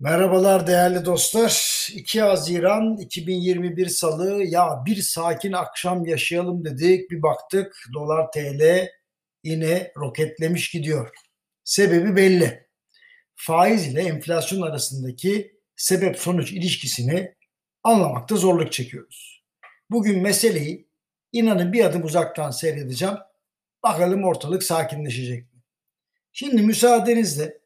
Merhabalar değerli dostlar. 2 Haziran 2021 Salı ya bir sakin akşam yaşayalım dedik. Bir baktık dolar TL yine roketlemiş gidiyor. Sebebi belli. Faiz ile enflasyon arasındaki sebep sonuç ilişkisini anlamakta zorluk çekiyoruz. Bugün meseleyi inanın bir adım uzaktan seyredeceğim. Bakalım ortalık sakinleşecek mi? Şimdi müsaadenizle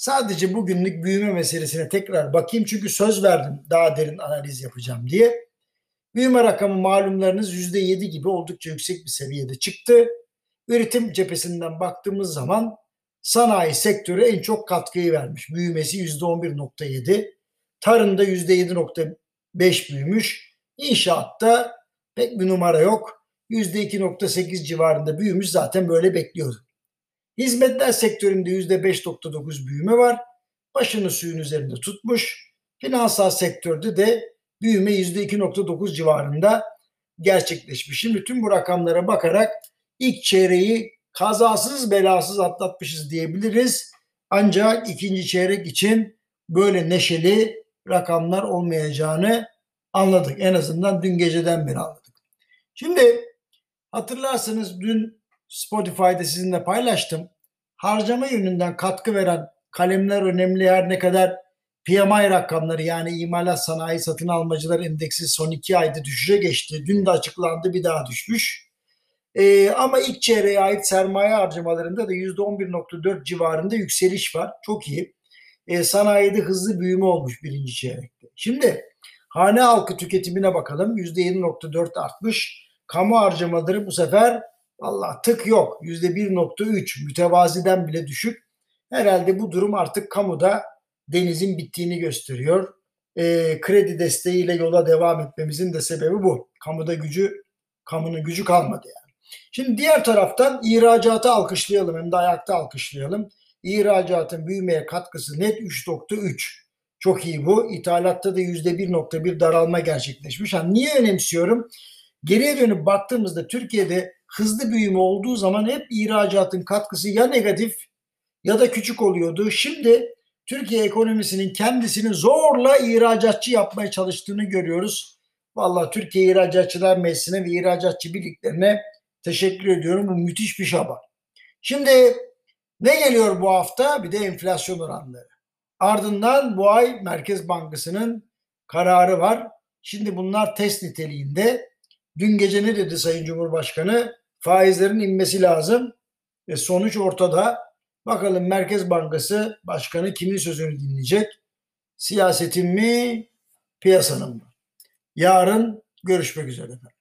Sadece bugünlük büyüme meselesine tekrar bakayım çünkü söz verdim daha derin analiz yapacağım diye. Büyüme rakamı malumlarınız %7 gibi oldukça yüksek bir seviyede çıktı. Üretim cephesinden baktığımız zaman sanayi sektörü en çok katkıyı vermiş. Büyümesi %11.7, tarımda %7.5 büyümüş. İnşaatta pek bir numara yok. %2.8 civarında büyümüş zaten böyle bekliyorduk. Hizmetler sektöründe %5.9 büyüme var. Başını suyun üzerinde tutmuş. Finansal sektörde de büyüme %2.9 civarında gerçekleşmiş. Şimdi tüm bu rakamlara bakarak ilk çeyreği kazasız belasız atlatmışız diyebiliriz. Ancak ikinci çeyrek için böyle neşeli rakamlar olmayacağını anladık. En azından dün geceden beri anladık. Şimdi hatırlarsınız dün Spotify'da sizinle paylaştım. Harcama yönünden katkı veren kalemler önemli her ne kadar PMI rakamları yani imalat sanayi satın almacılar endeksi son iki ayda düşüşe geçti. Dün de açıklandı bir daha düşmüş. Ee, ama ilk çeyreğe ait sermaye harcamalarında da %11.4 civarında yükseliş var. Çok iyi. Ee, sanayide hızlı büyüme olmuş birinci çeyrekte. Şimdi hane halkı tüketimine bakalım. %7.4 artmış. Kamu harcamaları bu sefer Valla tık yok. Yüzde 1.3 mütevaziden bile düşük. Herhalde bu durum artık kamuda denizin bittiğini gösteriyor. E, kredi desteğiyle yola devam etmemizin de sebebi bu. Kamuda gücü, kamunun gücü kalmadı yani. Şimdi diğer taraftan ihracatı alkışlayalım hem de ayakta alkışlayalım. İhracatın büyümeye katkısı net 3.3. Çok iyi bu. İthalatta da %1.1 daralma gerçekleşmiş. Yani niye önemsiyorum? Geriye dönüp baktığımızda Türkiye'de hızlı büyüme olduğu zaman hep ihracatın katkısı ya negatif ya da küçük oluyordu. Şimdi Türkiye ekonomisinin kendisini zorla ihracatçı yapmaya çalıştığını görüyoruz. Vallahi Türkiye İhracatçılar Meclisi'ne ve ihracatçı birliklerine teşekkür ediyorum. Bu müthiş bir şaba. Şimdi ne geliyor bu hafta? Bir de enflasyon oranları. Ardından bu ay Merkez Bankası'nın kararı var. Şimdi bunlar test niteliğinde. Dün gece ne dedi Sayın Cumhurbaşkanı? Faizlerin inmesi lazım. Ve sonuç ortada. Bakalım Merkez Bankası Başkanı kimin sözünü dinleyecek? Siyasetin mi, piyasanın mı? Yarın görüşmek üzere efendim.